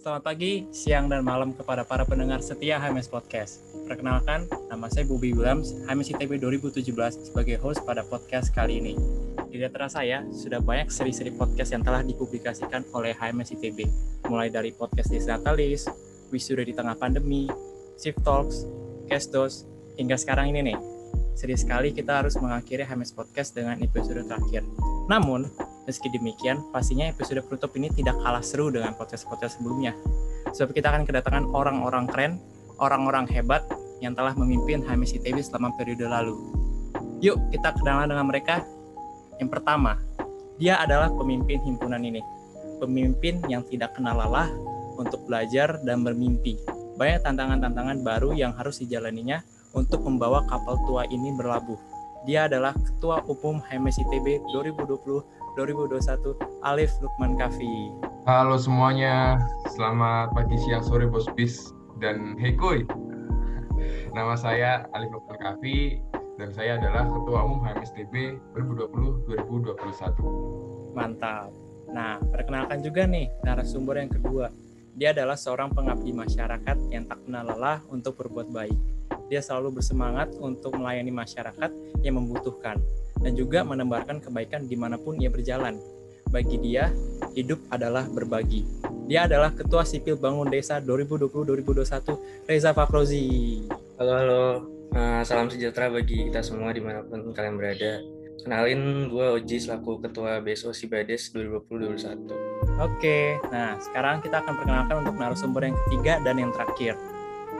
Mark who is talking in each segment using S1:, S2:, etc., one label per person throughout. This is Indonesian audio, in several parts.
S1: Selamat pagi, siang, dan malam kepada para pendengar setia HMS Podcast. Perkenalkan, nama saya Bobby Williams, HMS ITB 2017 sebagai host pada podcast kali ini. Tidak terasa ya, sudah banyak seri-seri podcast yang telah dipublikasikan oleh HMS ITB, mulai dari podcast di Natalis, Wisuda di Tengah Pandemi, Shift Talks, Kesdos, hingga sekarang ini nih. Seri sekali kita harus mengakhiri HMS Podcast dengan episode terakhir. Namun, Meski demikian, pastinya episode penutup ini tidak kalah seru dengan podcast-podcast sebelumnya. Sebab kita akan kedatangan orang-orang keren, orang-orang hebat yang telah memimpin HMS ITB selama periode lalu. Yuk, kita kenalan dengan mereka. Yang pertama, dia adalah pemimpin himpunan ini. Pemimpin yang tidak kenal lelah untuk belajar dan bermimpi. Banyak tantangan-tantangan baru yang harus dijalaninya untuk membawa kapal tua ini berlabuh. Dia adalah Ketua Umum HMS ITB 2020 2021 Alif Lukman Kafi.
S2: Halo semuanya, selamat pagi, siang, sore, bos bis dan hekuy. Nama saya Alif Lukman Kafi dan saya adalah Ketua Umum HMSTB 2020-2021.
S1: Mantap. Nah, perkenalkan juga nih narasumber yang kedua. Dia adalah seorang pengabdi masyarakat yang tak kenal lelah untuk berbuat baik. Dia selalu bersemangat untuk melayani masyarakat yang membutuhkan dan juga menebarkan kebaikan di mana pun ia berjalan. Bagi dia, hidup adalah berbagi. Dia adalah Ketua Sipil Bangun Desa 2020-2021, Reza Fakrozi.
S3: Halo, halo. Uh, salam sejahtera bagi kita semua di mana pun kalian berada. Kenalin, gue Oji selaku Ketua BSO Sibades 2020-2021.
S1: Oke, nah sekarang kita akan perkenalkan untuk narasumber yang ketiga dan yang terakhir.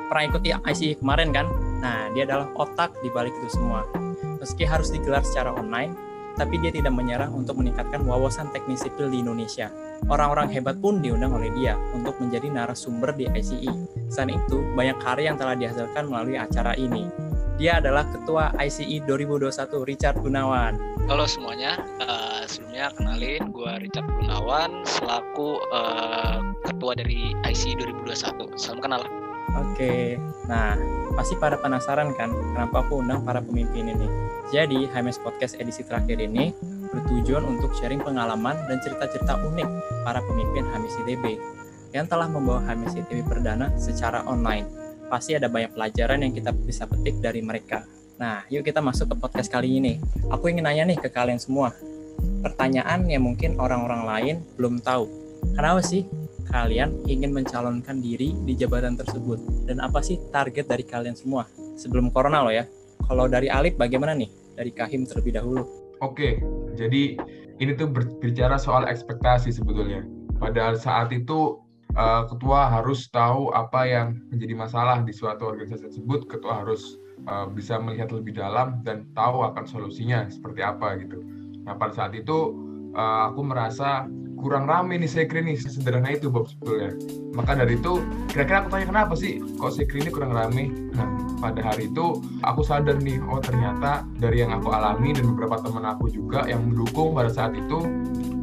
S1: Pernah ikuti ICI kemarin kan? Nah, dia adalah otak di balik itu semua Meski harus digelar secara online, tapi dia tidak menyerah untuk meningkatkan wawasan teknis sipil di Indonesia. Orang-orang hebat pun diundang oleh dia untuk menjadi narasumber di ICE. Selain itu, banyak karya yang telah dihasilkan melalui acara ini. Dia adalah Ketua ICE 2021, Richard Gunawan.
S4: Halo semuanya, uh, sebelumnya kenalin gue Richard Gunawan selaku uh, Ketua dari ICE 2021. Salam kenal.
S1: Oke, nah pasti pada penasaran kan kenapa aku undang para pemimpin ini. Jadi, HMS Podcast edisi terakhir ini bertujuan untuk sharing pengalaman dan cerita-cerita unik para pemimpin HMS ITB yang telah membawa HMS ITB perdana secara online. Pasti ada banyak pelajaran yang kita bisa petik dari mereka. Nah, yuk kita masuk ke podcast kali ini. Aku ingin nanya nih ke kalian semua. Pertanyaan yang mungkin orang-orang lain belum tahu. Kenapa sih kalian ingin mencalonkan diri di jabatan tersebut? Dan apa sih target dari kalian semua sebelum corona loh ya? Kalau dari Alif bagaimana nih? Dari Kahim terlebih dahulu.
S2: Oke jadi ini tuh berbicara soal ekspektasi sebetulnya. Pada saat itu uh, ketua harus tahu apa yang menjadi masalah di suatu organisasi tersebut. Ketua harus uh, bisa melihat lebih dalam dan tahu akan solusinya seperti apa gitu. Nah pada saat itu uh, aku merasa kurang rame nih sekre nih sederhana itu Bob sebetulnya. Maka dari itu kira-kira aku tanya kenapa sih kok sekre ini kurang rame? Nah pada hari itu aku sadar nih oh ternyata dari yang aku alami dan beberapa teman aku juga yang mendukung pada saat itu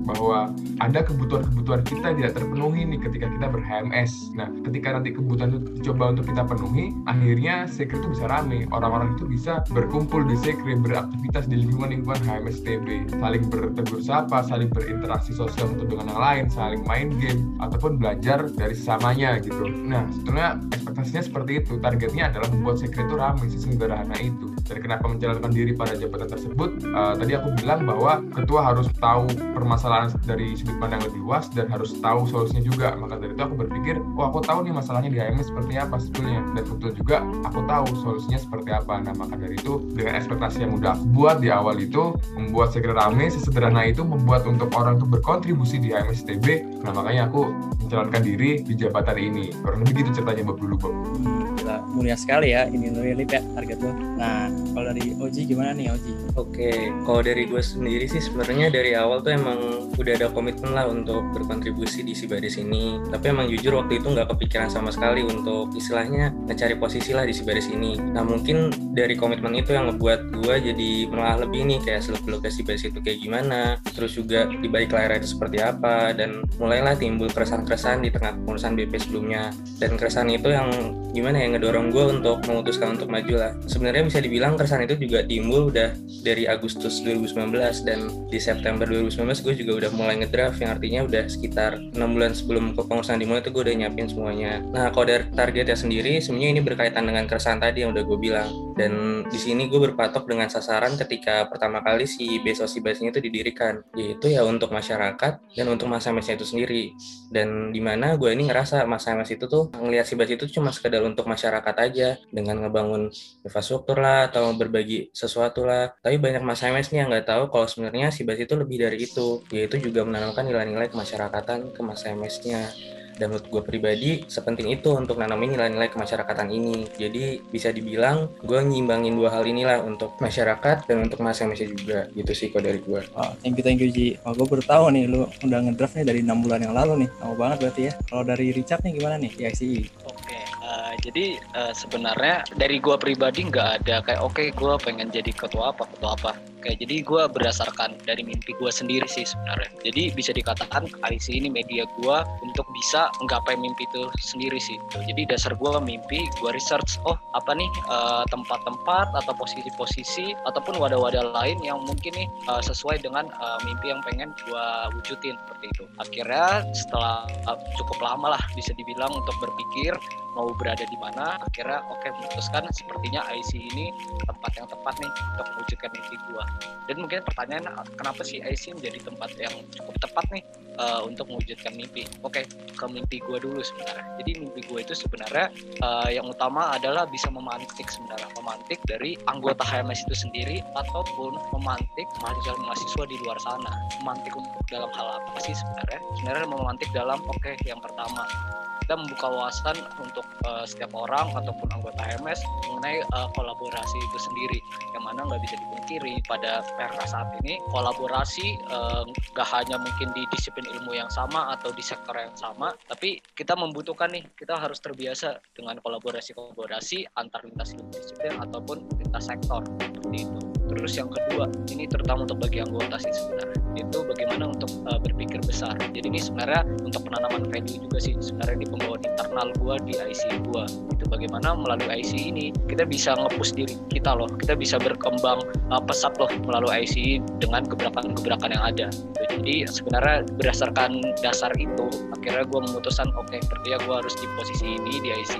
S2: bahwa ada kebutuhan-kebutuhan kita tidak terpenuhi nih ketika kita ber-HMS. Nah, ketika nanti kebutuhan itu dicoba untuk kita penuhi, akhirnya sekre itu bisa rame. Orang-orang itu bisa berkumpul di sekre, beraktivitas di lingkungan-lingkungan HMS TB, saling bertegur sapa, saling berinteraksi sosial satu dengan yang lain, saling main game, ataupun belajar dari sesamanya gitu. Nah, sebetulnya ekspektasinya seperti itu. Targetnya adalah membuat sekre itu ramai, sesederhana itu. Dan kenapa menjalankan diri pada jabatan tersebut? Uh, tadi aku bilang bahwa ketua harus tahu permasalahan dari sudut pandang lebih luas dan harus tahu solusinya juga. Maka dari itu aku berpikir, oh aku tahu nih masalahnya di HMS seperti apa sebetulnya. Dan betul juga aku tahu solusinya seperti apa. Nah maka dari itu dengan ekspektasi yang udah aku buat di awal itu, membuat segera rame, sesederhana itu membuat untuk orang itu berkontribusi di HMS TB. Nah makanya aku mencalonkan diri di jabatan ini. Kurang lebih gitu ceritanya Bob dulu Bob.
S1: Hmm, gila, mulia sekali ya ini really ya target lo. Nah kalau dari Oji gimana nih Oji?
S3: Oke, kalau dari gue sendiri sih sebenarnya dari awal tuh emang udah ada komitmen lah untuk berkontribusi di Sibaris ini. Tapi emang jujur waktu itu nggak kepikiran sama sekali untuk istilahnya mencari posisi lah di Sibaris ini. Nah mungkin dari komitmen itu yang ngebuat gue jadi menelaah lebih nih kayak seluk-beluk Sibaris itu kayak gimana. Terus juga di balik layar itu seperti apa dan mulailah timbul keresahan-keresahan keresahan di tengah pengurusan BP sebelumnya. Dan keresahan itu yang gimana ya ngedorong gue untuk memutuskan untuk maju lah. Sebenarnya bisa dibilang keresahan itu juga timbul udah dari Agustus 2019 dan di September 2019 gue juga udah mulai ngedraft yang artinya udah sekitar enam bulan sebelum kepengurusan dimulai itu gue udah nyiapin semuanya. Nah kalau dari targetnya sendiri sebenarnya ini berkaitan dengan keresahan tadi yang udah gue bilang dan di sini gue berpatok dengan sasaran ketika pertama kali si Besosi ini itu didirikan. Yaitu ya untuk masyarakat dan untuk masa MS itu sendiri. Dan di mana gue ini ngerasa masa MS itu tuh ngelihat si Bas itu cuma sekedar untuk masyarakat aja. Dengan ngebangun infrastruktur lah atau berbagi sesuatu lah. Tapi banyak masa MS nih yang nggak tahu kalau sebenarnya si Bas itu lebih dari itu. Yaitu juga menanamkan nilai-nilai kemasyarakatan ke masa MS-nya dan menurut gue pribadi sepenting itu untuk nanamin nilai-nilai kemasyarakatan ini. Jadi bisa dibilang gue nyimbangin dua hal inilah untuk masyarakat dan untuk masa masa juga. Gitu sih kok dari gue
S1: oh, thank you thank you Ji. Oh, gue baru tahu nih lu udah ngedraft nih dari enam bulan yang lalu nih. Lama banget berarti ya. Kalau dari Richard nih gimana nih di ICI
S4: oke uh, jadi uh, sebenarnya dari gue pribadi nggak ada kayak oke okay, gue pengen jadi ketua apa ketua apa kayak jadi gue berdasarkan dari mimpi gue sendiri sih sebenarnya. Jadi bisa dikatakan IC ini media gue untuk bisa menggapai mimpi itu sendiri sih. Jadi dasar gue mimpi gue research oh apa nih eh, tempat-tempat uh, atau posisi-posisi ataupun wadah-wadah lain yang mungkin nih uh, sesuai dengan uh, mimpi yang pengen gue wujudin seperti itu. Akhirnya setelah uh, cukup lama lah bisa dibilang untuk berpikir mau berada di mana akhirnya oke okay, memutuskan sepertinya IC ini tempat yang tepat nih untuk mewujudkan mimpi gue dan mungkin pertanyaan kenapa sih IC menjadi tempat yang cukup tepat nih uh, untuk mewujudkan mimpi? Oke okay, ke mimpi gue dulu sebenarnya. Jadi mimpi gue itu sebenarnya uh, yang utama adalah bisa memantik sebenarnya. Memantik dari anggota HMS itu sendiri ataupun memantik mahasiswa-mahasiswa di luar sana. Memantik untuk dalam hal apa sih sebenarnya? Sebenarnya memantik dalam oke okay, yang pertama kita membuka wawasan untuk uh, setiap orang ataupun anggota HMS mengenai uh, kolaborasi itu sendiri. Yang mana nggak bisa dipungkiri pada era saat ini kolaborasi nggak uh, hanya mungkin di disiplin ilmu yang sama atau di sektor yang sama tapi kita membutuhkan nih kita harus terbiasa dengan kolaborasi-kolaborasi antar lintas disiplin ataupun lintas sektor. Seperti itu. Terus yang kedua ini terutama untuk bagi anggota sih sebenarnya itu bagaimana untuk uh, berpikir besar. Jadi ini sebenarnya untuk penanaman value juga sih sebenarnya di pembawaan internal gua di IC gua. Itu bagaimana melalui IC ini kita bisa ngepush diri kita loh. Kita bisa berkembang uh, pesat loh melalui IC dengan gebrakan-gebrakan yang ada. Jadi sebenarnya berdasarkan dasar itu akhirnya gue memutuskan oke okay, berarti ya gue harus di posisi ini di IC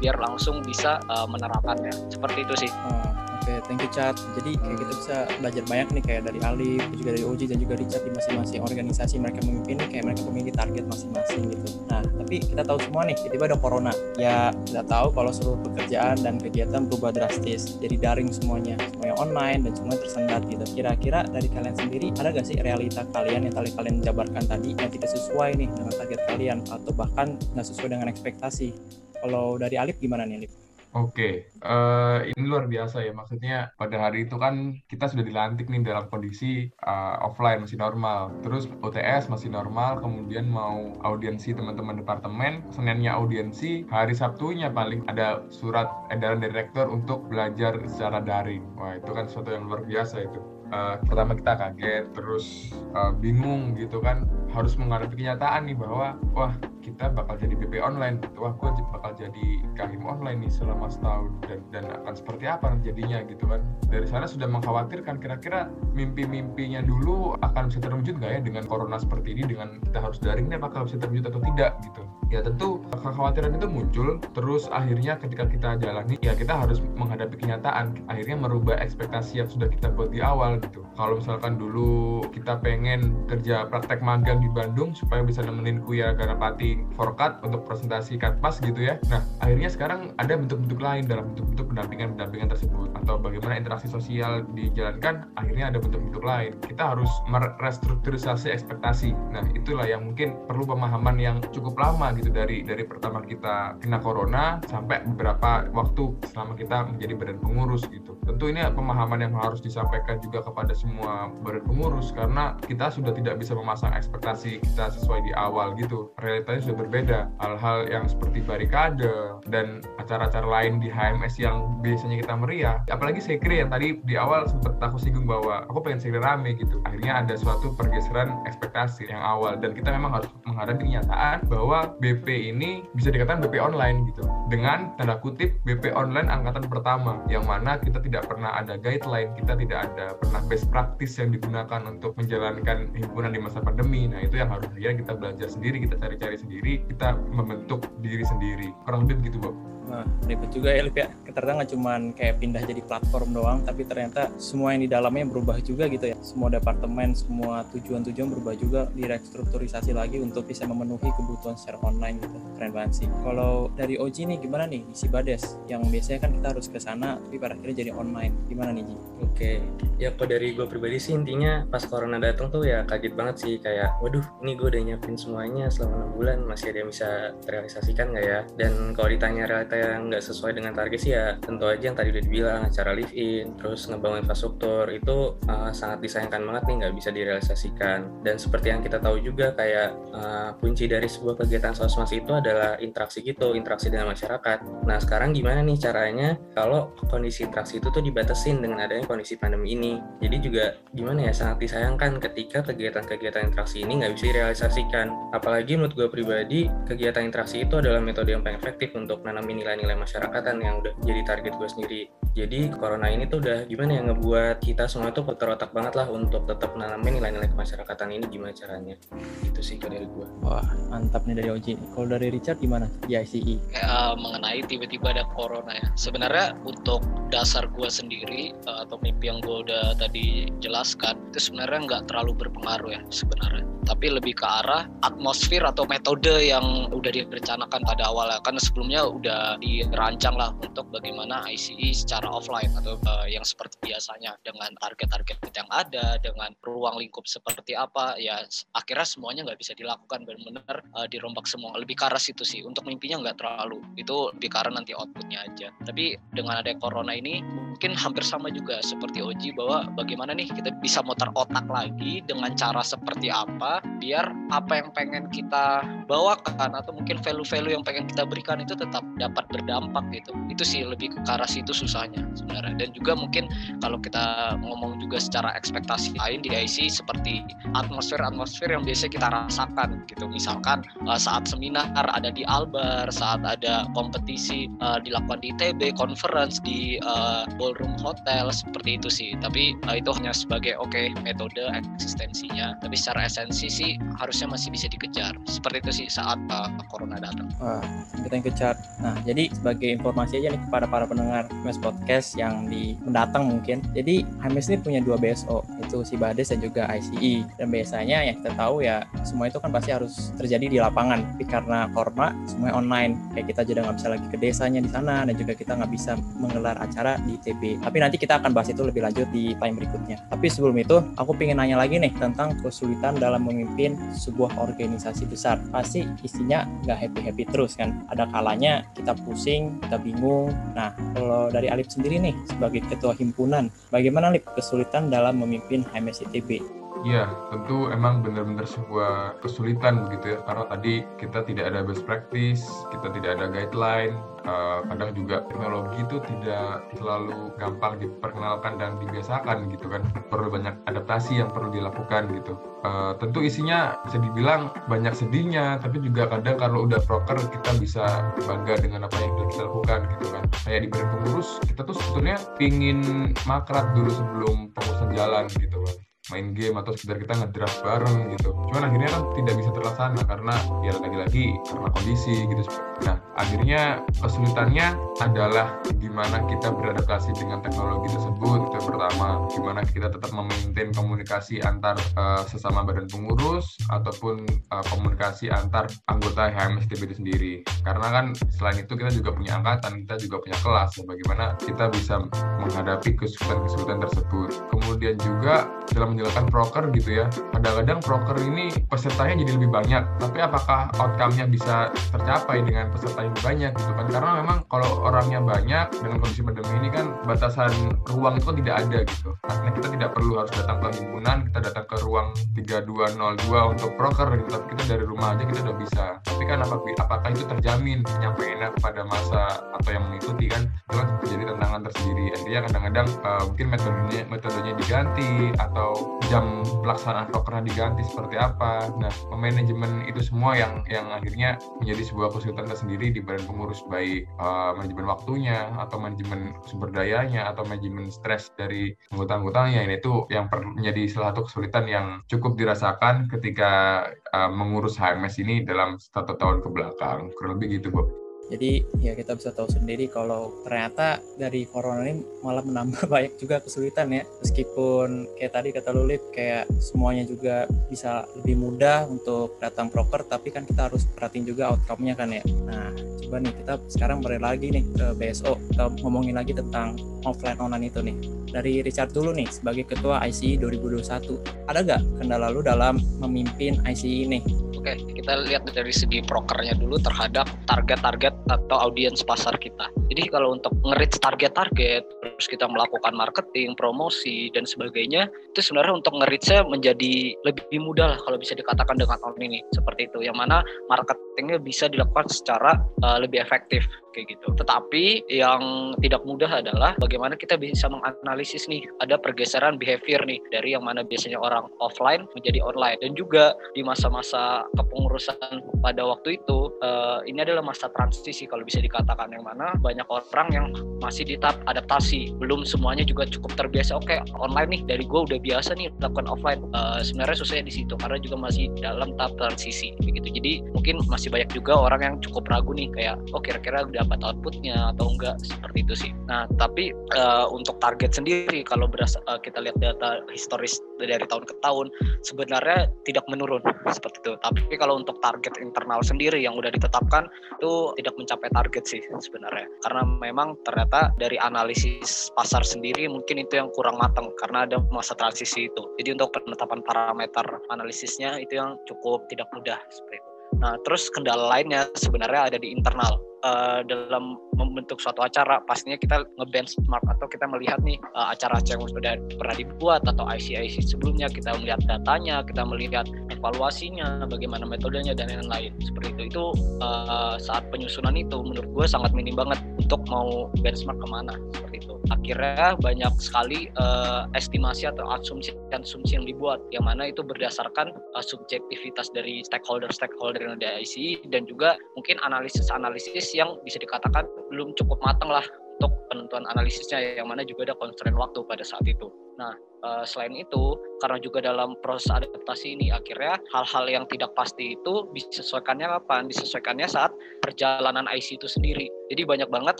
S4: biar langsung bisa uh, menerapkannya. Seperti itu sih.
S1: Hmm Oke, thank you Chat. Jadi kayak kita bisa belajar banyak nih kayak dari Alif, juga dari Oji dan juga Richard di masing-masing organisasi mereka memimpin kayak mereka memiliki target masing-masing gitu. Nah, tapi kita tahu semua nih, tiba-tiba ada corona. Ya, kita tahu kalau seluruh pekerjaan dan kegiatan berubah drastis. Jadi daring semuanya, semuanya online dan semuanya tersendat gitu. Kira-kira dari kalian sendiri ada gak sih realita kalian yang tadi kalian jabarkan tadi yang tidak sesuai nih dengan target kalian atau bahkan nggak sesuai dengan ekspektasi? Kalau dari Alif gimana nih Alif?
S2: Oke, uh, ini luar biasa ya. Maksudnya pada hari itu kan kita sudah dilantik nih dalam kondisi uh, offline masih normal. Terus OTS masih normal, kemudian mau audiensi teman-teman departemen, Seninnya audiensi, hari Sabtunya paling ada surat edaran dari rektor untuk belajar secara daring. Wah, itu kan sesuatu yang luar biasa itu uh, pertama kita kaget terus uh, bingung gitu kan. Harus menghadapi kenyataan nih bahwa wah kita bakal jadi BP online gitu. Wah gue bakal jadi kahim online nih selama setahun. Dan dan akan seperti apa jadinya gitu kan. Dari sana sudah mengkhawatirkan kira-kira mimpi-mimpinya dulu akan bisa terwujud nggak ya dengan corona seperti ini? Dengan kita harus daring nih apakah bisa terwujud atau tidak gitu ya tentu kekhawatiran itu muncul terus akhirnya ketika kita jalani ya kita harus menghadapi kenyataan akhirnya merubah ekspektasi yang sudah kita buat di awal gitu. Kalau misalkan dulu kita pengen kerja praktek magang di Bandung supaya bisa nemenin Kuya Garapati Forkat untuk presentasi Katpas gitu ya. Nah akhirnya sekarang ada bentuk-bentuk lain dalam bentuk-bentuk pendampingan-pendampingan tersebut atau bagaimana interaksi sosial dijalankan akhirnya ada bentuk-bentuk lain. Kita harus merestrukturisasi ekspektasi. Nah itulah yang mungkin perlu pemahaman yang cukup lama gitu dari dari pertama kita kena corona sampai beberapa waktu selama kita menjadi badan pengurus gitu. Tentu ini pemahaman yang harus disampaikan juga kepada semua badan pengurus karena kita sudah tidak bisa memasang ekspektasi kita sesuai di awal gitu. Realitanya sudah berbeda. Hal-hal yang seperti barikade dan acara-acara lain di HMS yang biasanya kita meriah. Apalagi sekre yang tadi di awal sempat aku singgung bahwa aku pengen sekre rame gitu. Akhirnya ada suatu pergeseran ekspektasi yang awal dan kita memang harus menghadapi kenyataan bahwa BP ini bisa dikatakan BP online gitu. Dengan tanda kutip BP online angkatan pertama yang mana kita tidak pernah ada guideline, kita tidak ada pernah best practice yang digunakan untuk menjalankan himpunan di masa pandemi. Nah, itu yang harus akhirnya kita belajar sendiri, kita cari-cari sendiri, kita membentuk diri sendiri. Kurang lebih begitu, Bob.
S1: Nah, ribet juga ya Lip ya. Ternyata nggak cuma kayak pindah jadi platform doang, tapi ternyata semua yang di dalamnya berubah juga gitu ya. Semua departemen, semua tujuan-tujuan berubah juga, direstrukturisasi lagi untuk bisa memenuhi kebutuhan secara online gitu. Keren banget sih. Kalau dari Oji nih gimana nih di Sibades? Yang biasanya kan kita harus ke sana, tapi pada akhirnya jadi online. Gimana nih Ji?
S3: Oke, ya kalau dari gue pribadi sih intinya pas corona datang tuh ya kaget banget sih kayak, waduh ini gue udah nyiapin semuanya selama enam bulan masih ada yang bisa terrealisasikan nggak ya? Dan kalau ditanya realita yang nggak sesuai dengan target sih ya tentu aja yang tadi udah dibilang acara live in terus ngebangun infrastruktur itu uh, sangat disayangkan banget nih nggak bisa direalisasikan. Dan seperti yang kita tahu juga kayak uh, kunci dari sebuah kegiatan sosmas itu adalah interaksi gitu interaksi dengan masyarakat. Nah sekarang gimana nih caranya kalau kondisi interaksi itu tuh dibatasin dengan adanya kondisi pandemi ini? Jadi juga gimana ya sangat disayangkan ketika kegiatan-kegiatan interaksi ini nggak bisa direalisasikan. Apalagi menurut gue pribadi kegiatan interaksi itu adalah metode yang paling efektif untuk nanamin nilai-nilai masyarakatan yang udah jadi target gue sendiri. Jadi corona ini tuh udah gimana ya ngebuat kita semua tuh putar otak banget lah untuk tetap nanamin nilai-nilai kemasyarakatan ini gimana caranya. Itu sih kalau dari gue.
S1: Wah, mantap nih dari Oji. Kalau dari Richard gimana di ICE?
S4: Kayak uh, mengenai tiba-tiba ada corona ya. Sebenarnya untuk dasar gue sendiri uh, atau mimpi yang gue udah tadi jelaskan itu sebenarnya nggak terlalu berpengaruh ya sebenarnya tapi lebih ke arah atmosfer atau metode yang udah direncanakan pada awalnya kan sebelumnya udah dirancang lah untuk bagaimana ICE secara offline atau uh, yang seperti biasanya. Dengan target-target yang ada dengan ruang lingkup seperti apa ya akhirnya semuanya nggak bisa dilakukan. Benar-benar uh, dirombak semua. Lebih ke arah situ sih. Untuk mimpinya nggak terlalu. Itu lebih arah nanti outputnya aja. Tapi dengan ada corona ini mungkin hampir sama juga seperti Oji bahwa bagaimana nih kita bisa muter otak lagi dengan cara seperti apa biar apa yang pengen kita bawakan atau mungkin value-value yang pengen kita berikan itu tetap dapat berdampak gitu. Itu sih lebih ke arah situ susahnya sebenarnya. Dan juga mungkin kalau kita ngomong juga secara ekspektasi lain di IC seperti atmosfer-atmosfer yang biasa kita rasakan gitu. Misalkan uh, saat seminar ada di Albar saat ada kompetisi uh, dilakukan di TB conference di uh, ballroom hotel seperti itu sih. Tapi itu hanya sebagai oke okay, metode eksistensinya. Tapi secara esensi sih harusnya masih bisa dikejar. Seperti itu sih saat uh, corona datang.
S1: Wah, kita yang kejar. Nah, jadi sebagai informasi aja nih kepada para pendengar HMS Podcast yang di mendatang mungkin. Jadi HMS ini punya dua BSO, itu si Bades dan juga ICE. Dan biasanya yang kita tahu ya semua itu kan pasti harus terjadi di lapangan. Tapi karena corona semuanya online, kayak kita jadi nggak bisa lagi ke desanya di sana dan juga kita nggak bisa menggelar acara di TB. Tapi nanti kita akan bahas itu lebih lanjut di time berikutnya. Tapi sebelum itu, aku pengen nanya lagi nih tentang kesulitan dalam memimpin sebuah organisasi besar. Pasti isinya nggak happy-happy terus kan. Ada kalanya kita pusing, kita bingung. Nah, kalau dari Alip sendiri nih, sebagai ketua himpunan, bagaimana Alip kesulitan dalam memimpin HMS ITB?
S2: Iya, tentu emang benar-benar sebuah kesulitan begitu ya, karena tadi kita tidak ada best practice, kita tidak ada guideline, uh, kadang juga teknologi itu tidak selalu gampang diperkenalkan dan dibiasakan gitu kan, perlu banyak adaptasi yang perlu dilakukan gitu. Uh, tentu isinya bisa dibilang banyak sedihnya, tapi juga kadang kalau udah proker kita bisa bangga dengan apa yang sudah kita lakukan gitu kan. Kayak di pengurus, kita tuh sebetulnya pingin makrat dulu sebelum pengurusan jalan gitu kan main game atau sekedar kita ngedraft bareng gitu. Cuman akhirnya kan tidak bisa terlaksana karena ya lagi-lagi karena kondisi gitu. Nah akhirnya kesulitannya adalah gimana kita beradaptasi dengan teknologi tersebut itu pertama. Gimana kita tetap memaintain komunikasi antar uh, sesama badan pengurus ataupun uh, komunikasi antar anggota HMSTB itu sendiri. Karena kan selain itu kita juga punya angkatan, kita juga punya kelas. Ya, bagaimana kita bisa menghadapi kesulitan-kesulitan tersebut. Kemudian juga dalam menjalankan proker gitu ya kadang-kadang proker ini pesertanya jadi lebih banyak tapi apakah outcome-nya bisa tercapai dengan peserta yang banyak gitu kan. Karena memang kalau orangnya banyak dengan kondisi pandemi ini kan batasan ruang itu kan tidak ada gitu. Artinya kita tidak perlu harus datang ke himpunan kita datang ke ruang 3202 untuk proker gitu. Tapi kita dari rumah aja kita udah bisa. Tapi kan apakah, apakah itu terjamin? Penyampaiannya kepada masa atau yang mengikuti kan itu kan menjadi tantangan tersendiri. Akhirnya kadang-kadang uh, mungkin metodenya metodenya diganti atau jam pelaksanaan prokernya diganti seperti apa. Nah manajemen itu semua yang yang akhirnya menjadi sebuah kesulitan tersendiri di badan pengurus baik uh, manajemen waktunya atau manajemen sumber dayanya atau manajemen stres dari anggota-anggotanya ini itu yang menjadi salah satu kesulitan yang cukup dirasakan ketika uh, mengurus HMS ini dalam satu tahun ke belakang kurang lebih gitu Bob.
S1: Jadi ya kita bisa tahu sendiri kalau ternyata dari corona ini malah menambah banyak juga kesulitan ya. Meskipun kayak tadi kata Lulip kayak semuanya juga bisa lebih mudah untuk datang proker tapi kan kita harus perhatiin juga outcome-nya kan ya. Nah coba nih kita sekarang balik lagi nih ke BSO. Kita ngomongin lagi tentang offline online itu nih. Dari Richard dulu nih sebagai ketua ICI 2021. Ada nggak kendala lu dalam memimpin ICI ini?
S4: Oke, kita lihat dari segi prokernya dulu terhadap target-target atau audiens pasar kita. Jadi kalau untuk nge target-target, terus kita melakukan marketing, promosi, dan sebagainya, itu sebenarnya untuk nge menjadi lebih mudah lah kalau bisa dikatakan dengan online ini. Seperti itu, yang mana marketingnya bisa dilakukan secara uh, lebih efektif kayak gitu. Tetapi yang tidak mudah adalah bagaimana kita bisa menganalisis nih ada pergeseran behavior nih dari yang mana biasanya orang offline menjadi online. Dan juga di masa-masa kepengurusan pada waktu itu uh, ini adalah masa transisi kalau bisa dikatakan yang mana banyak orang yang masih di tahap adaptasi. Belum semuanya juga cukup terbiasa oke okay, online nih dari gue udah biasa nih melakukan offline. Uh, sebenarnya susahnya di situ karena juga masih dalam tahap transisi begitu. Jadi mungkin masih banyak juga orang yang cukup ragu nih kayak oh kira-kira udah dapat outputnya atau enggak seperti itu sih nah tapi uh, untuk target sendiri kalau berasa uh, kita lihat data historis dari tahun ke tahun sebenarnya tidak menurun seperti itu tapi kalau untuk target internal sendiri yang udah ditetapkan itu tidak mencapai target sih sebenarnya. Karena memang ternyata dari analisis pasar sendiri mungkin itu yang kurang matang karena ada masa transisi itu. Jadi untuk penetapan parameter analisisnya itu yang cukup tidak mudah seperti itu. Nah, terus kendala lainnya sebenarnya ada di internal uh, dalam membentuk suatu acara pastinya kita nge-benchmark atau kita melihat nih uh, acara-acara yang sudah pernah dibuat atau IC-IC sebelumnya. Kita melihat datanya kita melihat evaluasinya bagaimana metodenya dan lain-lain. Seperti itu. Itu uh, saat penyusunan itu menurut gue sangat minim banget untuk mau benchmark ke mana. Seperti itu akhirnya banyak sekali uh, estimasi atau asumsi-asumsi yang dibuat yang mana itu berdasarkan uh, subjektivitas dari stakeholder-stakeholder yang ada IC dan juga mungkin analisis-analisis yang bisa dikatakan belum cukup matang lah untuk penentuan analisisnya yang mana juga ada constraint waktu pada saat itu. Nah, uh, selain itu karena juga dalam proses adaptasi ini akhirnya hal-hal yang tidak pasti itu disesuaikannya kapan? Disesuaikannya saat perjalanan IC itu sendiri. Jadi banyak banget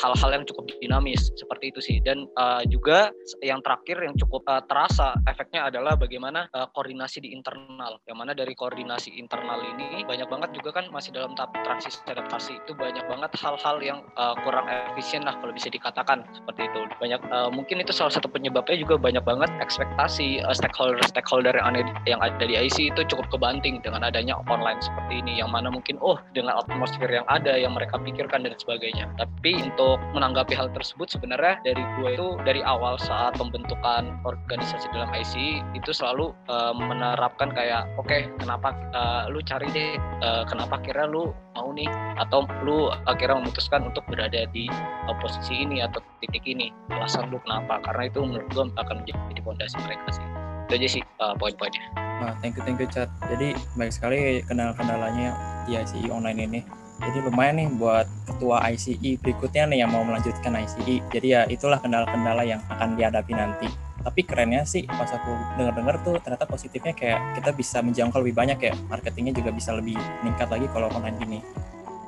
S4: hal-hal yang cukup dinamis seperti itu sih. Dan uh, juga yang terakhir yang cukup uh, terasa efeknya adalah bagaimana uh, koordinasi di internal. Yang mana dari koordinasi internal ini banyak banget juga kan masih dalam tahap transisi adaptasi. Itu banyak banget hal-hal yang uh, kurang efisien lah kalau bisa dikatakan seperti itu. Banyak uh, mungkin itu salah satu penyebabnya juga banyak banget ekspektasi uh, stakeholder stakeholder yang ada yang ada di IC itu cukup kebanting dengan adanya online seperti ini yang mana mungkin oh dengan atmosfer yang ada yang mereka pikirkan dan sebagainya. Tapi untuk menanggapi hal tersebut sebenarnya dari gue itu dari awal saat pembentukan organisasi dalam IC itu selalu uh, menerapkan kayak oke okay, kenapa uh, lu cari deh uh, kenapa kira lu mau nih atau lu akhirnya memutuskan untuk berada di uh, posisi ini atau titik ini alasan lu kenapa? Karena itu menurut gue akan menjadi fondasi mereka sih. Itu aja sih uh, poin-poinnya.
S1: Nah, thank you thank you chat. Jadi baik sekali kendala-kendalanya di ICI online ini. Jadi lumayan nih buat ketua ICI berikutnya nih yang mau melanjutkan ICI jadi ya itulah kendala-kendala yang akan dihadapi nanti. Tapi kerennya sih pas aku dengar-dengar tuh ternyata positifnya kayak kita bisa menjangkau lebih banyak ya. Marketingnya juga bisa lebih meningkat lagi kalau online gini.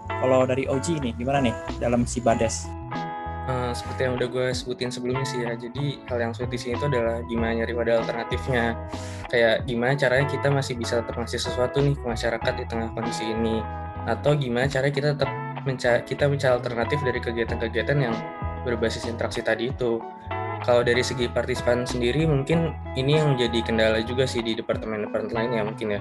S1: Kalau dari OG nih gimana nih dalam si Bades
S3: Uh, seperti yang udah gue sebutin sebelumnya sih ya, jadi hal yang sulit di sini itu adalah gimana nyari wadah alternatifnya. Kayak gimana caranya kita masih bisa tetap ngasih sesuatu nih ke masyarakat di tengah kondisi ini. Atau gimana caranya kita tetap mencari, kita mencari alternatif dari kegiatan-kegiatan yang berbasis interaksi tadi itu kalau dari segi partisipan sendiri mungkin ini yang menjadi kendala juga sih di departemen-departemen lain ya mungkin ya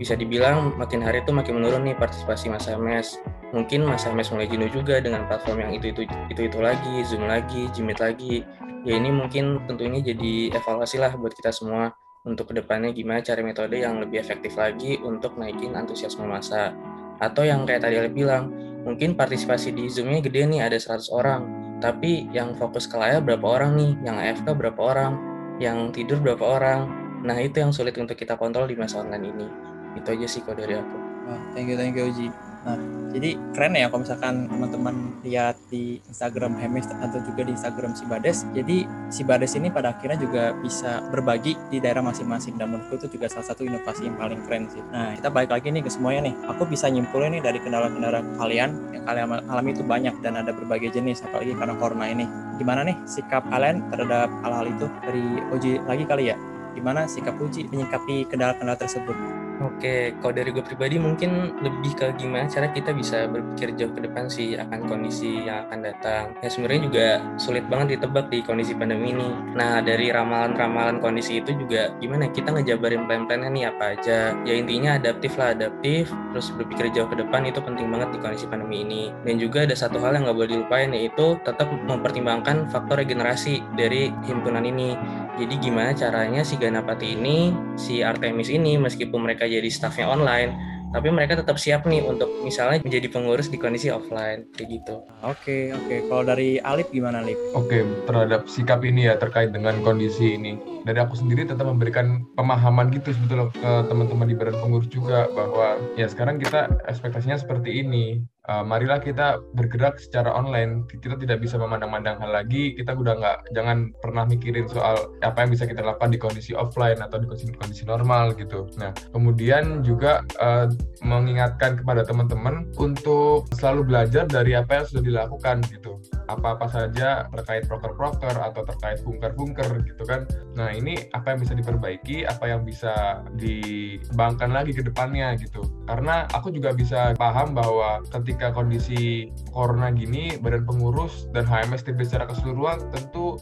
S3: bisa dibilang makin hari itu makin menurun nih partisipasi masa mes mungkin masa mes mulai jenuh juga dengan platform yang itu itu itu itu lagi zoom lagi jimit lagi. Ya ini mungkin tentunya jadi evaluasi lah buat kita semua untuk ke depannya gimana cari metode yang lebih efektif lagi untuk naikin antusiasme masa atau yang kayak tadi Ale bilang mungkin partisipasi di zoomnya gede nih ada 100 orang. Tapi yang fokus ke layar berapa orang nih? Yang AFK berapa orang? Yang tidur berapa orang? Nah itu yang sulit untuk kita kontrol di masa online ini itu aja sih kalau dari aku
S1: Wah, thank you, thank you, Uji. Nah, jadi keren ya kalau misalkan teman-teman lihat di Instagram Hemis atau juga di Instagram si Bades. Jadi si Bades ini pada akhirnya juga bisa berbagi di daerah masing-masing dan menurutku itu juga salah satu inovasi yang paling keren sih. Nah, kita balik lagi nih ke semuanya nih. Aku bisa nyimpulin nih dari kendala-kendala kalian yang kalian alami itu banyak dan ada berbagai jenis apalagi karena corona ini. Gimana nih sikap kalian terhadap hal-hal itu dari Uji lagi kali ya? Gimana sikap Uji menyikapi kendala-kendala tersebut?
S3: Oke, kalau dari gue pribadi mungkin lebih ke gimana cara kita bisa berpikir jauh ke depan sih akan kondisi yang akan datang. Ya sebenarnya juga sulit banget ditebak di kondisi pandemi ini. Nah dari ramalan-ramalan kondisi itu juga gimana kita ngejabarin plan-plannya nih apa aja. Ya intinya adaptif lah adaptif, terus berpikir jauh ke depan itu penting banget di kondisi pandemi ini. Dan juga ada satu hal yang nggak boleh dilupain yaitu tetap mempertimbangkan faktor regenerasi dari himpunan ini. Jadi gimana caranya si Ganapati ini, si Artemis ini meskipun mereka jadi staffnya online, tapi mereka tetap siap nih untuk misalnya menjadi pengurus di kondisi offline kayak gitu.
S1: Oke, oke. Kalau dari Alip gimana, Alip?
S2: Oke, terhadap sikap ini ya terkait dengan kondisi ini. Dari aku sendiri tetap memberikan pemahaman gitu sebetulnya ke teman-teman di badan pengurus juga bahwa ya sekarang kita ekspektasinya seperti ini. Uh, marilah kita bergerak secara online. Kita tidak bisa memandang-mandang hal lagi. Kita udah nggak, jangan pernah mikirin soal apa yang bisa kita lakukan di kondisi offline atau di kondisi, kondisi normal gitu. Nah, kemudian juga uh, mengingatkan kepada teman-teman untuk selalu belajar dari apa yang sudah dilakukan gitu apa-apa saja terkait proker-proker atau terkait bunker-bunker gitu kan. Nah ini apa yang bisa diperbaiki, apa yang bisa dikembangkan lagi ke depannya gitu. Karena aku juga bisa paham bahwa ketika kondisi corona gini, badan pengurus dan HMS secara keseluruhan tentu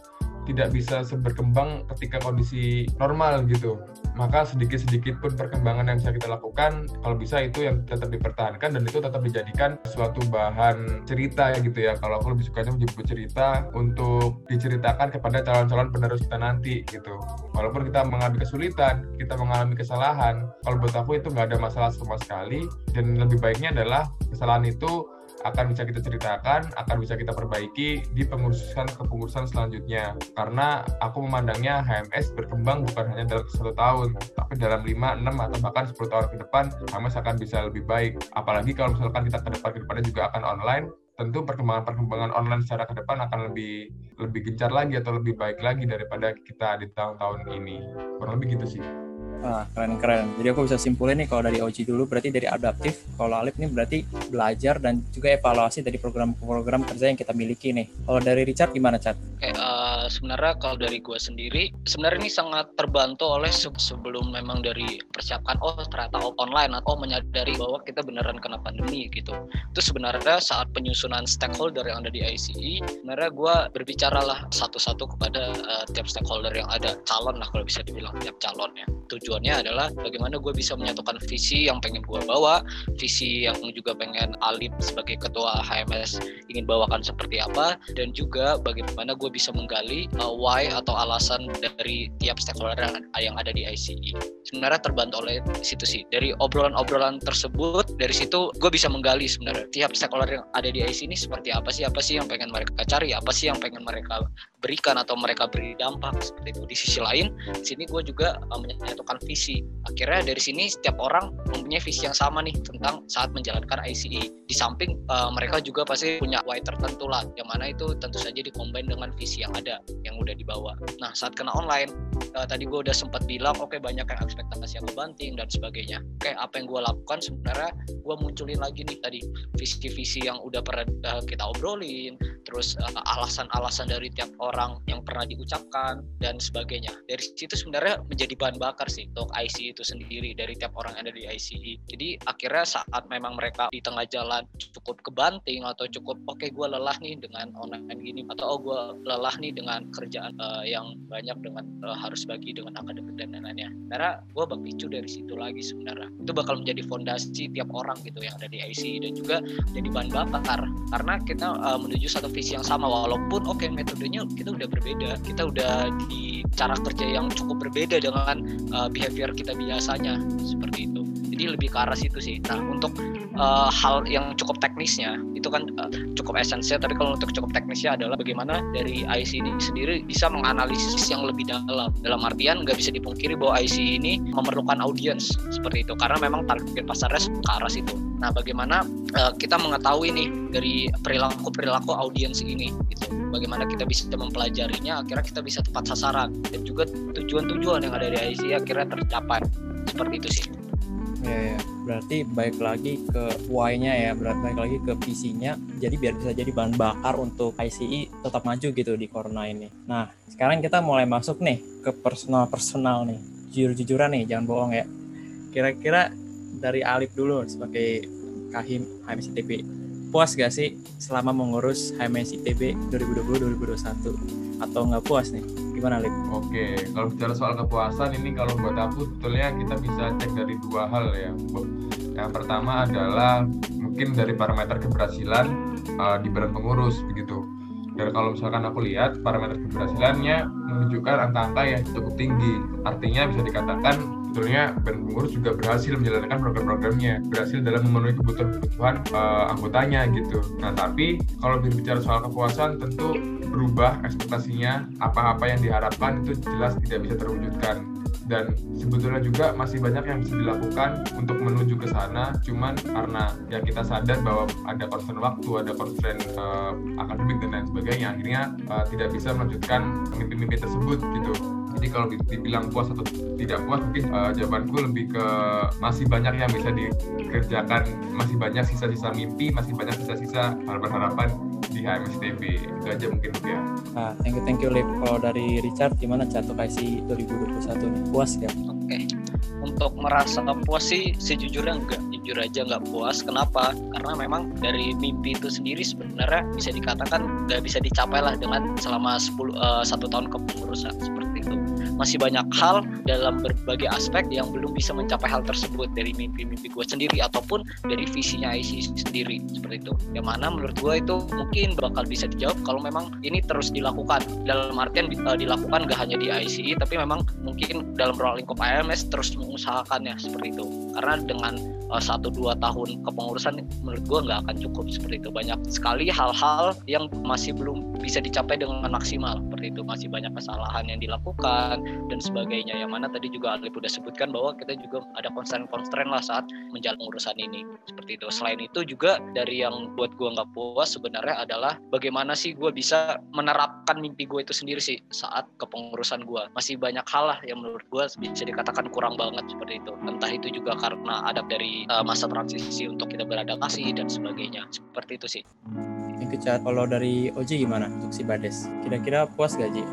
S2: tidak bisa berkembang ketika kondisi normal gitu. Maka sedikit-sedikit pun perkembangan yang bisa kita lakukan, kalau bisa itu yang tetap dipertahankan dan itu tetap dijadikan suatu bahan cerita gitu ya. Kalau aku lebih sukanya menyebut cerita untuk diceritakan kepada calon-calon penerus kita nanti gitu. Walaupun kita mengalami kesulitan, kita mengalami kesalahan, kalau buat aku itu nggak ada masalah sama sekali dan lebih baiknya adalah kesalahan itu akan bisa kita ceritakan, akan bisa kita perbaiki di pengurusan kepengurusan selanjutnya. Karena aku memandangnya HMS berkembang bukan hanya dalam satu tahun, tapi dalam 5, 6, atau bahkan 10 tahun ke depan, HMS akan bisa lebih baik. Apalagi kalau misalkan kita ke depan ke depannya juga akan online, tentu perkembangan-perkembangan online secara ke depan akan lebih lebih gencar lagi atau lebih baik lagi daripada kita di tahun-tahun ini. Kurang lebih gitu sih.
S1: Wah, keren-keren. Jadi aku bisa simpulin nih kalau dari Oji dulu berarti dari adaptif, kalau Alif ini berarti belajar dan juga evaluasi dari program-program kerja yang kita miliki nih. Kalau dari Richard gimana, Chat?
S4: Oke, uh, sebenarnya kalau dari gue sendiri, sebenarnya ini sangat terbantu oleh se sebelum memang dari persiapkan, oh ternyata online, atau menyadari bahwa kita beneran kena pandemi gitu. Itu sebenarnya saat penyusunan stakeholder yang ada di ICE, sebenarnya gue berbicara lah satu-satu kepada uh, tiap stakeholder yang ada, calon lah kalau bisa dibilang, tiap calon ya. Tujuan tujuannya adalah bagaimana gue bisa menyatukan visi yang pengen gue bawa, visi yang juga pengen Alip sebagai ketua HMS ingin bawakan seperti apa, dan juga bagaimana gue bisa menggali uh, why atau alasan dari tiap stakeholder yang ada di ICE. Sebenarnya terbantu oleh situ sih. Dari obrolan-obrolan tersebut, dari situ gue bisa menggali sebenarnya tiap stakeholder yang ada di ICE ini seperti apa sih, apa sih yang pengen mereka cari, apa sih yang pengen mereka berikan atau mereka beri dampak seperti itu. Di sisi lain, di sini gue juga uh, menyatukan visi. Akhirnya dari sini setiap orang mempunyai visi yang sama nih tentang saat menjalankan ICE. Di samping uh, mereka juga pasti punya why tertentu lah, yang mana itu tentu saja dikombin dengan visi yang ada, yang udah dibawa. Nah saat kena online, uh, tadi gue udah sempat bilang, oke okay, banyak yang ekspektasi yang kebanting dan sebagainya. Oke okay, apa yang gue lakukan sebenarnya gue munculin lagi nih tadi visi-visi yang udah pernah uh, kita obrolin, terus uh, alasan-alasan dari tiap orang yang pernah diucapkan dan sebagainya. Dari situ sebenarnya menjadi bahan bakar sih untuk IC itu sendiri dari tiap orang yang ada di ICE. Jadi akhirnya saat memang mereka di tengah jalan cukup kebanting atau cukup oke okay, gue lelah nih dengan online gini atau oh gue lelah nih dengan kerjaan uh, yang banyak dengan uh, harus bagi dengan akademik dan lain-lainnya. Karena gue berpicu dari situ lagi sebenarnya. Itu bakal menjadi fondasi tiap orang gitu yang ada di ICE dan juga jadi bahan bakar karena kita uh, menuju satu visi yang sama walaupun oke okay, metodenya kita udah berbeda kita udah di cara kerja yang cukup berbeda dengan uh, behavior kita biasanya seperti itu. Jadi lebih ke arah situ sih. Nah untuk uh, hal yang cukup teknisnya itu kan uh, cukup esensial tapi kalau untuk cukup teknisnya adalah bagaimana dari IC ini sendiri bisa menganalisis yang lebih dalam. Dalam artian nggak bisa dipungkiri bahwa IC ini memerlukan audiens seperti itu. Karena memang target pasarnya ke arah situ nah bagaimana uh, kita mengetahui nih dari perilaku perilaku audiens ini gitu bagaimana kita bisa mempelajarinya akhirnya kita bisa tepat sasaran dan juga tujuan-tujuan yang ada di IC akhirnya tercapai seperti itu sih
S1: Ya, ya, berarti baik lagi ke why-nya ya, berarti baik lagi ke visinya. Jadi biar bisa jadi bahan bakar untuk ICI tetap maju gitu di Corona ini. Nah, sekarang kita mulai masuk nih ke personal-personal nih. Jujur-jujuran nih, jangan bohong ya. Kira-kira dari Alif dulu sebagai Kahim HMSITB. Puas gak sih selama mengurus HMSITB 2020-2021? Atau nggak puas nih? Gimana, Lip?
S2: Oke, kalau bicara soal kepuasan ini kalau buat aku sebetulnya kita bisa cek dari dua hal ya. Yang pertama adalah mungkin dari parameter keberhasilan uh, di badan pengurus begitu. Dan kalau misalkan aku lihat parameter keberhasilannya menunjukkan angka-angka yang cukup tinggi. Artinya bisa dikatakan sebetulnya badan pengurus juga berhasil menjalankan program-programnya, berhasil dalam memenuhi kebutuhan-kebutuhan uh, anggotanya gitu. Nah, tapi kalau berbicara soal kepuasan tentu berubah ekspektasinya apa-apa yang diharapkan itu jelas tidak bisa terwujudkan dan sebetulnya juga masih banyak yang bisa dilakukan untuk menuju ke sana cuman karena ya kita sadar bahwa ada concern waktu ada concern uh, akademik dan lain sebagainya akhirnya uh, tidak bisa melanjutkan mimpi-mimpi tersebut gitu jadi kalau dibilang puas atau tidak puas mungkin uh, jawabanku lebih ke masih banyak yang bisa dikerjakan. Masih banyak sisa-sisa mimpi masih banyak sisa-sisa harapan-harapan di HMS TV itu aja mungkin ya
S1: nah, thank you thank you Lip. Kalau dari Richard gimana Cato KSI 2021 nih puas gak?
S4: oke. Okay. untuk merasa puas sih sejujurnya enggak jujur aja nggak puas. Kenapa? Karena memang dari mimpi itu sendiri sebenarnya bisa dikatakan nggak bisa dicapai lah dengan selama 10 uh, satu tahun kepengurusan. Seperti masih banyak hal dalam berbagai aspek yang belum bisa mencapai hal tersebut dari mimpi-mimpi gue sendiri ataupun dari visinya IC sendiri seperti itu. Yang mana menurut gue itu mungkin bakal bisa dijawab kalau memang ini terus dilakukan. Dalam artian uh, dilakukan gak hanya di ICI tapi memang mungkin dalam ruang lingkup AMS terus mengusahakannya seperti itu. Karena dengan uh, satu dua tahun kepengurusan menurut gue nggak akan cukup seperti itu. Banyak sekali hal-hal yang masih belum bisa dicapai dengan maksimal. Seperti itu masih banyak kesalahan yang dilakukan dan sebagainya. Yang mana tadi juga Alip udah sebutkan bahwa kita juga ada konstrain-konstrain lah saat menjalani urusan ini. Seperti itu. Selain itu juga dari yang buat gue nggak puas sebenarnya adalah bagaimana sih gue bisa menerapkan mimpi gue itu sendiri sih saat kepengurusan gue masih banyak hal lah yang menurut gue bisa dikatakan kurang banget seperti itu. Entah itu juga karena ada dari uh, masa transisi untuk kita beradaptasi dan sebagainya seperti itu sih
S1: yang kecat kalau dari Oji gimana untuk si Bades kira-kira puas gak Ji?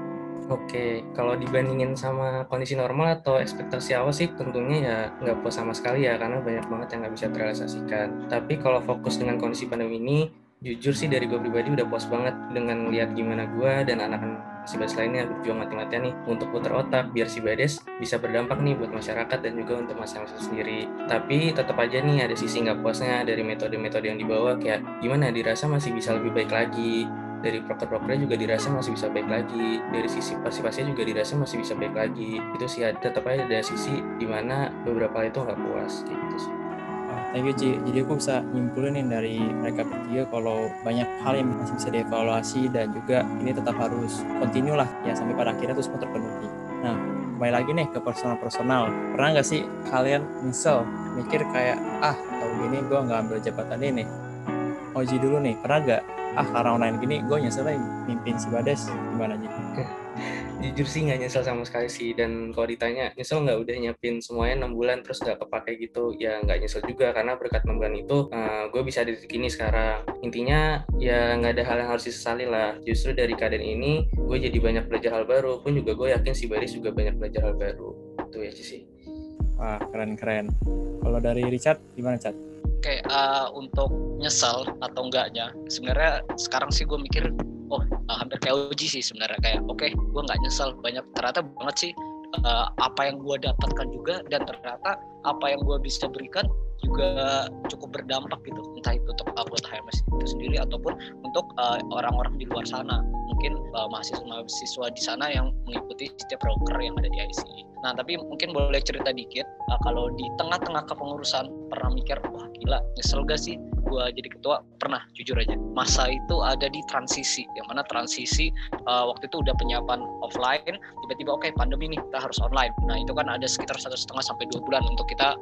S3: Oke, kalau dibandingin sama kondisi normal atau ekspektasi awal sih tentunya ya nggak puas sama sekali ya karena banyak banget yang nggak bisa terrealisasikan. Tapi kalau fokus dengan kondisi pandemi ini, jujur sih dari gue pribadi udah puas banget dengan lihat gimana gue dan anak-anak si Bades lainnya berjuang mati-matian nih untuk putar otak biar si Bades bisa berdampak nih buat masyarakat dan juga untuk masyarakat sendiri. Tapi tetap aja nih ada sisi nggak puasnya dari metode-metode yang dibawa kayak gimana dirasa masih bisa lebih baik lagi. Dari proker-prokernya juga dirasa masih bisa baik lagi. Dari sisi pasti-pastinya juga dirasa masih bisa baik lagi. Itu sih tetap aja ada sisi di mana beberapa itu nggak puas gitu sih
S1: thank you Ci. Jadi aku bisa nyimpulin dari mereka bertiga kalau banyak hal yang masih bisa dievaluasi dan juga ini tetap harus kontinu lah ya sampai pada akhirnya itu semua terpenuhi. Nah kembali lagi nih ke personal-personal. Pernah nggak sih kalian misal mikir kayak ah tahun ini gue nggak ambil jabatan ini. Oji dulu nih pernah gak ah karena online gini gue nyesel mimpin si Bades. Gimana aja
S3: jujur sih nggak nyesel sama sekali sih. Dan kalau ditanya nyesel nggak udah nyiapin semuanya enam bulan terus nggak kepake gitu ya nggak nyesel juga. Karena berkat enam bulan itu uh, gue bisa di titik ini sekarang. Intinya ya nggak ada hal yang harus disesali lah. Justru dari keadaan ini gue jadi banyak belajar hal baru. Pun juga gue yakin si Baris juga banyak belajar hal baru. Itu ya sih.
S1: Wah keren keren. Kalau dari Richard gimana Chat?
S4: Oke, uh, untuk nyesel atau enggaknya, sebenarnya sekarang sih gue mikir, oh kayak uji sih sebenarnya. Kayak, oke, okay, gue nggak nyesel banyak ternyata banget sih uh, apa yang gue dapatkan juga dan ternyata apa yang gue bisa berikan juga cukup berdampak gitu entah itu untuk anggota HMS itu sendiri ataupun untuk orang-orang uh, di luar sana mungkin uh, mahasiswa-mahasiswa di sana yang mengikuti setiap proker yang ada di ICI. Nah, tapi mungkin boleh cerita dikit uh, kalau di tengah-tengah kepengurusan pernah mikir, wah gila, nyesel gak sih gue jadi ketua? Pernah, jujur aja. Masa itu ada di transisi, yang mana transisi uh, waktu itu udah penyiapan offline, tiba-tiba oke okay, pandemi nih kita harus online. Nah itu kan ada sekitar satu setengah sampai dua bulan untuk kita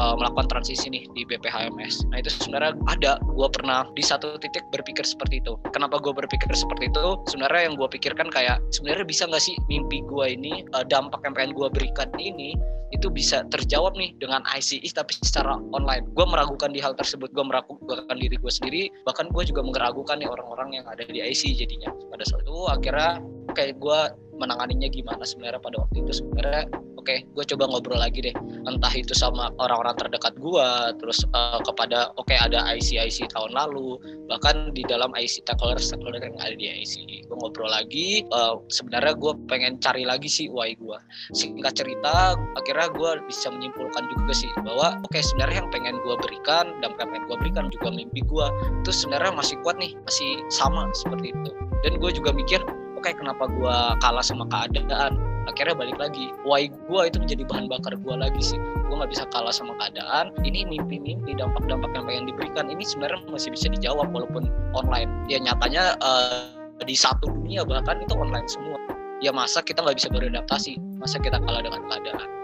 S4: uh, melakukan transisi nih di BPHMS. Nah itu sebenarnya ada, gue pernah di satu titik berpikir seperti itu. Kenapa gue berpikir seperti itu? Sebenarnya yang gue pikirkan kayak sebenarnya bisa nggak sih mimpi gue ini uh, dampak yang pengen gue berikan ini itu bisa terjawab nih dengan ICI tapi secara online. Gue meragukan di hal tersebut, gue meragukan diri gue sendiri, bahkan gue juga meragukan nih orang-orang yang ada di ICI jadinya. Pada saat itu akhirnya kayak gue menanganinya gimana sebenarnya pada waktu itu. Sebenarnya oke okay, gue coba ngobrol lagi deh. Entah itu sama orang-orang terdekat gue terus uh, kepada oke okay, ada IC IC tahun lalu bahkan di dalam IC stakeholder stakeholder yang ada di IC gue ngobrol lagi uh, sebenarnya gue pengen cari lagi sih why gue singkat cerita akhirnya gue bisa menyimpulkan juga sih bahwa oke okay, sebenarnya yang pengen gue berikan dan pengen gue berikan juga mimpi gue itu sebenarnya masih kuat nih masih sama seperti itu. Dan gue juga mikir okay, kenapa gue kalah sama keadaan. Akhirnya balik lagi. Why gue itu menjadi bahan bakar gue lagi sih. Gue nggak bisa kalah sama keadaan. Ini mimpi-mimpi dampak-dampak yang pengen diberikan ini sebenarnya masih bisa dijawab walaupun online. Ya nyatanya uh, di satu dunia bahkan itu online semua. Ya masa kita nggak bisa beradaptasi? Masa kita kalah dengan keadaan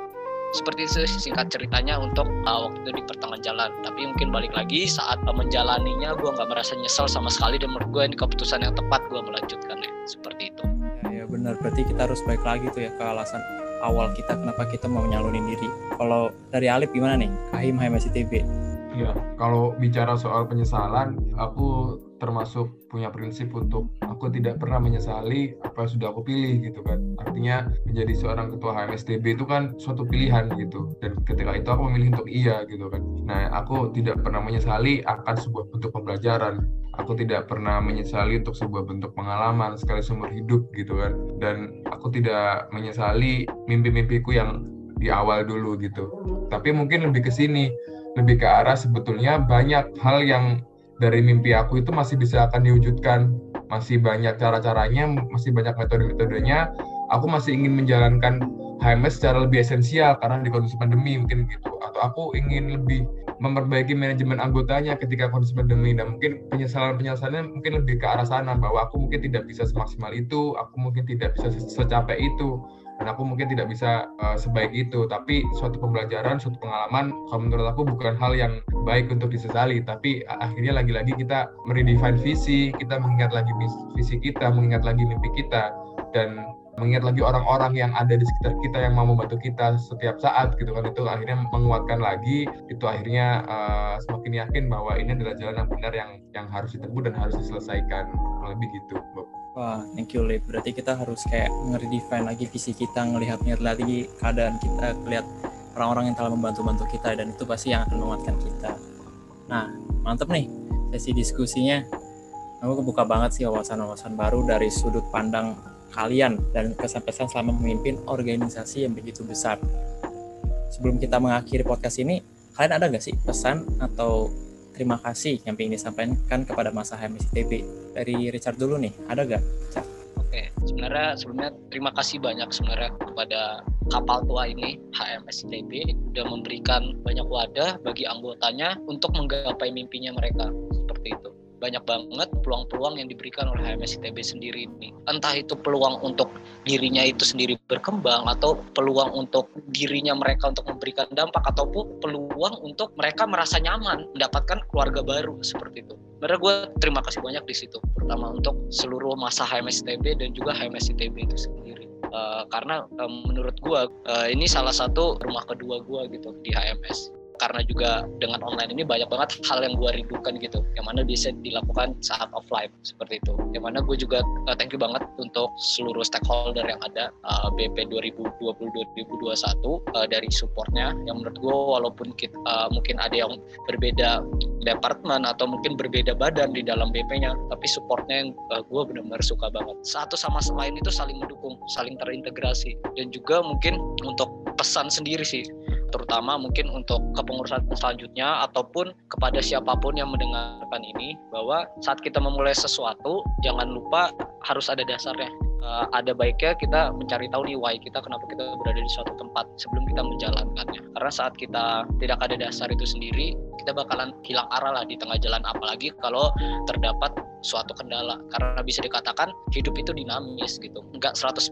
S4: seperti itu singkat ceritanya untuk uh, waktu itu di pertengahan jalan. Tapi mungkin balik lagi saat uh, menjalaninya gue nggak merasa nyesel sama sekali dan menurut gue ini keputusan yang tepat gue melanjutkannya. Seperti itu.
S1: Benar. Berarti kita harus balik lagi tuh ya ke alasan awal kita kenapa kita mau nyalurin diri. Kalau dari Alip gimana nih? Kahim ITB
S2: ya kalau bicara soal penyesalan aku termasuk punya prinsip untuk aku tidak pernah menyesali apa yang sudah aku pilih gitu kan. Artinya menjadi seorang ketua HMSTB itu kan suatu pilihan gitu. Dan ketika itu aku memilih untuk iya gitu kan. Nah aku tidak pernah menyesali akan sebuah bentuk pembelajaran. Aku tidak pernah menyesali untuk sebuah bentuk pengalaman sekali seumur hidup gitu kan. Dan aku tidak menyesali mimpi-mimpiku yang di awal dulu gitu. Tapi mungkin lebih ke sini lebih ke arah sebetulnya banyak hal yang dari mimpi aku itu masih bisa akan diwujudkan. Masih banyak cara-caranya masih banyak metode-metodenya. Aku masih ingin menjalankan HMS secara lebih esensial karena di kondisi pandemi mungkin gitu. Atau aku ingin lebih memperbaiki manajemen anggotanya ketika kondisi pandemi. Dan mungkin penyesalan penyesalannya mungkin lebih ke arah sana bahwa aku mungkin tidak bisa semaksimal itu aku mungkin tidak bisa secapek itu dan aku mungkin tidak bisa uh, sebaik itu. Tapi suatu pembelajaran suatu pengalaman kalau menurut aku bukan hal yang baik untuk disesali. Tapi akhirnya lagi-lagi kita meredefine visi kita mengingat lagi visi kita mengingat lagi mimpi kita dan mengingat lagi orang-orang yang ada di sekitar kita yang mau membantu kita setiap saat gitu kan. Itu akhirnya menguatkan lagi. Itu akhirnya uh, semakin yakin bahwa ini adalah jalan yang benar yang yang harus ditempuh dan harus diselesaikan. Lebih gitu.
S1: Wah, thank you Lip. Berarti kita harus kayak nge-redefine lagi visi kita, ngelihat-ngelihat lagi keadaan kita, lihat orang-orang yang telah membantu-bantu kita dan itu pasti yang akan menguatkan kita. Nah, mantep nih sesi diskusinya. Aku kebuka banget sih wawasan-wawasan baru dari sudut pandang kalian dan kesan-pesan selama memimpin organisasi yang begitu besar. Sebelum kita mengakhiri podcast ini, kalian ada nggak sih pesan atau terima kasih yang ingin disampaikan kepada masa HMS ITB? Dari Richard dulu nih, ada nggak?
S4: Oke, sebenarnya sebelumnya terima kasih banyak sebenarnya kepada kapal tua ini HMS ITB udah memberikan banyak wadah bagi anggotanya untuk menggapai mimpinya mereka seperti itu banyak banget peluang-peluang yang diberikan oleh HMS ITB sendiri ini. Entah itu peluang untuk dirinya itu sendiri berkembang atau peluang untuk dirinya mereka untuk memberikan dampak ataupun peluang untuk mereka merasa nyaman mendapatkan keluarga baru seperti itu. Mereka gue terima kasih banyak di situ. Pertama untuk seluruh masa HMS ITB dan juga HMS ITB itu sendiri. uh, karena uh, menurut gue uh, ini salah satu rumah kedua gue gitu di HMS karena juga dengan online ini banyak banget hal yang gue rindukan gitu. Yang mana bisa dilakukan saat offline seperti itu. Yang mana gue juga uh, thank you banget untuk seluruh stakeholder yang ada uh, BP 2020-2021 uh, dari supportnya. Yang menurut gue walaupun kita, uh, mungkin ada yang berbeda departemen atau mungkin berbeda badan di dalam BP-nya tapi supportnya yang uh, gue benar-benar suka banget. Satu sama lain itu saling mendukung saling terintegrasi. Dan juga mungkin untuk pesan sendiri sih terutama mungkin untuk kepengurusan selanjutnya ataupun kepada siapa pun yang mendengarkan ini bahwa saat kita memulai sesuatu jangan lupa harus ada dasarnya. Uh, ada baiknya kita mencari tahu nih why kita kenapa kita berada di suatu tempat sebelum kita menjalankannya. Karena saat kita tidak ada dasar itu sendiri kita bakalan hilang arah lah di tengah jalan. Apalagi kalau terdapat suatu kendala. Karena bisa dikatakan hidup itu dinamis gitu. Nggak 100%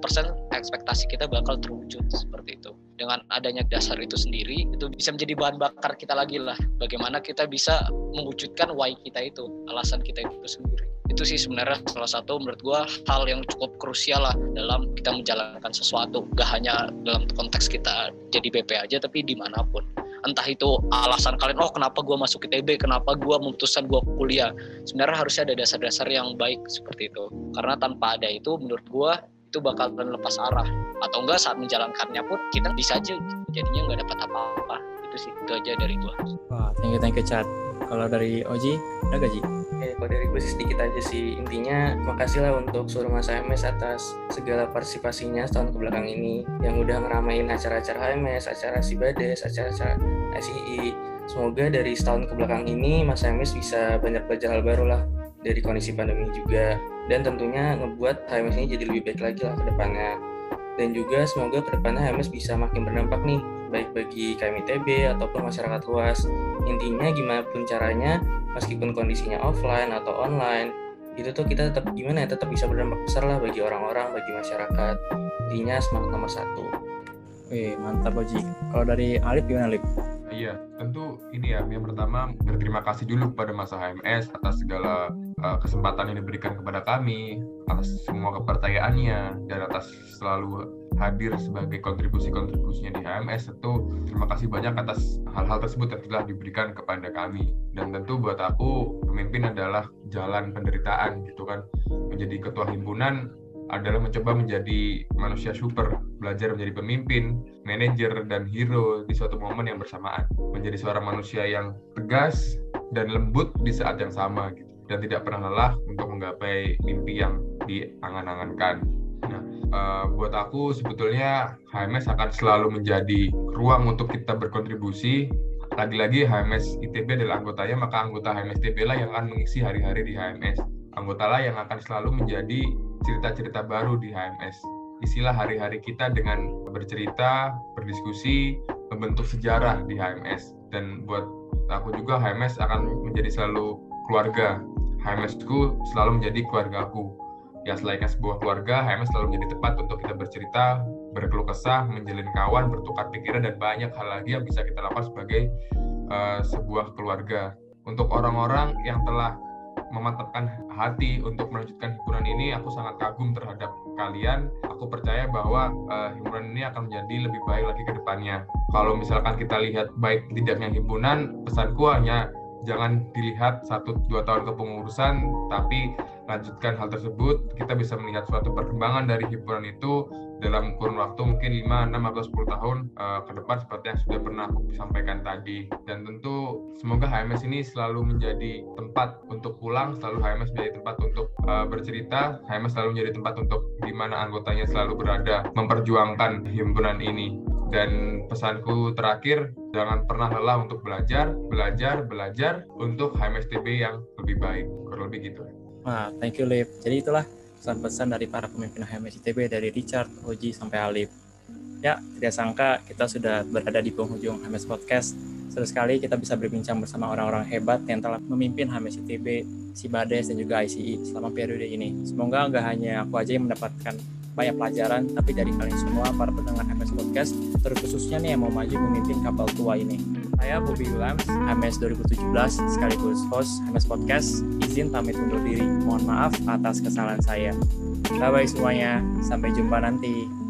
S4: ekspektasi kita bakal terwujud seperti itu dengan adanya dasar itu sendiri itu bisa menjadi bahan bakar kita lagi lah. Bagaimana kita bisa mewujudkan why kita itu alasan kita itu sendiri. Itu sih sebenarnya salah satu menurut gue hal yang cukup krusial lah dalam kita menjalankan sesuatu. Gak hanya dalam konteks kita jadi BP aja tapi di mana pun. Entah itu alasan kalian oh kenapa gue masuk ITB kenapa gue memutuskan gue kuliah? Sebenarnya harusnya ada dasar-dasar yang baik seperti itu. Karena tanpa ada itu menurut gue itu bakal lepas arah. Atau enggak saat menjalankannya pun kita bisa aja. Jadinya nggak dapat apa-apa. Itu sih itu aja dari gue
S1: wah thank you thank you chat kalau dari Oji ada gaji
S3: Oke, kalau dari gue sih sedikit aja sih. Intinya, makasih lah untuk seluruh masa HMS atas segala partisipasinya setahun ke belakang ini. Yang udah ngeramain acara-acara HMS, acara Sibades, acara-acara ICI. Semoga dari setahun ke belakang ini, masa HMS bisa banyak belajar hal baru lah dari kondisi pandemi juga. Dan tentunya ngebuat HMS ini jadi lebih baik lagi lah ke depannya. Dan juga semoga ke depannya HMS bisa makin berdampak nih, baik bagi KMITB ataupun masyarakat luas. Intinya gimana pun caranya, meskipun kondisinya offline atau online itu tuh kita tetap gimana ya tetap bisa berdampak besar lah bagi orang-orang bagi masyarakat intinya semangat nomor satu
S1: Wih, mantap Oji. Kalau dari Alif gimana Alif?
S2: Iya, tentu ini ya. Yang pertama berterima kasih dulu kepada masa HMS atas segala uh, kesempatan yang diberikan kepada kami, atas semua kepercayaannya, dan atas selalu hadir sebagai kontribusi-kontribusinya di HMS. Tentu terima kasih banyak atas hal-hal tersebut yang telah diberikan kepada kami. Dan tentu buat aku pemimpin adalah jalan penderitaan gitu kan. Menjadi ketua himpunan adalah mencoba menjadi manusia super, belajar menjadi pemimpin, manajer, dan hero di suatu momen yang bersamaan. Menjadi seorang manusia yang tegas dan lembut di saat yang sama, gitu. Dan tidak pernah lelah untuk menggapai mimpi yang diangan-angankan. Nah, uh, buat aku sebetulnya HMS akan selalu menjadi ruang untuk kita berkontribusi. Lagi-lagi HMS ITB adalah anggotanya, maka anggota HMS ITB lah yang akan mengisi hari-hari di HMS. Anggota lah yang akan selalu menjadi cerita-cerita baru di HMS. Isilah hari-hari kita dengan bercerita, berdiskusi, membentuk sejarah di HMS. Dan buat aku juga HMS akan menjadi selalu keluarga. HMS ku selalu menjadi keluarga aku. Ya selainnya sebuah keluarga, HMS selalu menjadi tempat untuk kita bercerita, berkeluh kesah, menjalin kawan, bertukar pikiran, dan banyak hal lagi yang bisa kita lakukan sebagai uh, sebuah keluarga. Untuk orang-orang yang telah memantapkan hati untuk melanjutkan himpunan ini, aku sangat kagum terhadap kalian. Aku percaya bahwa uh, himpunan ini akan menjadi lebih baik lagi ke depannya. Kalau misalkan kita lihat baik tidaknya himpunan, pesanku hanya jangan dilihat satu dua tahun kepengurusan, tapi lanjutkan hal tersebut. Kita bisa melihat suatu perkembangan dari himpunan itu dalam kurun waktu mungkin 5, 6, atau 10 tahun uh, ke depan seperti yang sudah pernah aku sampaikan tadi. Dan tentu semoga HMS ini selalu menjadi tempat untuk pulang, selalu HMS menjadi tempat untuk uh, bercerita, HMS selalu menjadi tempat untuk di mana anggotanya selalu berada memperjuangkan himpunan ini. Dan pesanku terakhir, jangan pernah lelah untuk belajar, belajar, belajar untuk HMSTB yang lebih baik. Kurang lebih gitu.
S1: Wah, thank you Lip. Jadi itulah pesan-pesan dari para pemimpin HMS ITB dari Richard, Oji, sampai Alif. Ya, tidak sangka kita sudah berada di penghujung HMS Podcast. Seru sekali kita bisa berbincang bersama orang-orang hebat yang telah memimpin HMS ITB, Sibades, dan juga ICI selama periode ini. Semoga nggak hanya aku aja yang mendapatkan banyak pelajaran, tapi dari kalian semua, para pendengar HMS Podcast, terkhususnya nih yang mau maju memimpin kapal tua ini. Saya Bobby Williams, HMS 2017, sekaligus host HMS Podcast. Izin pamit undur diri. Mohon maaf atas kesalahan saya. Bye-bye semuanya. Sampai jumpa nanti.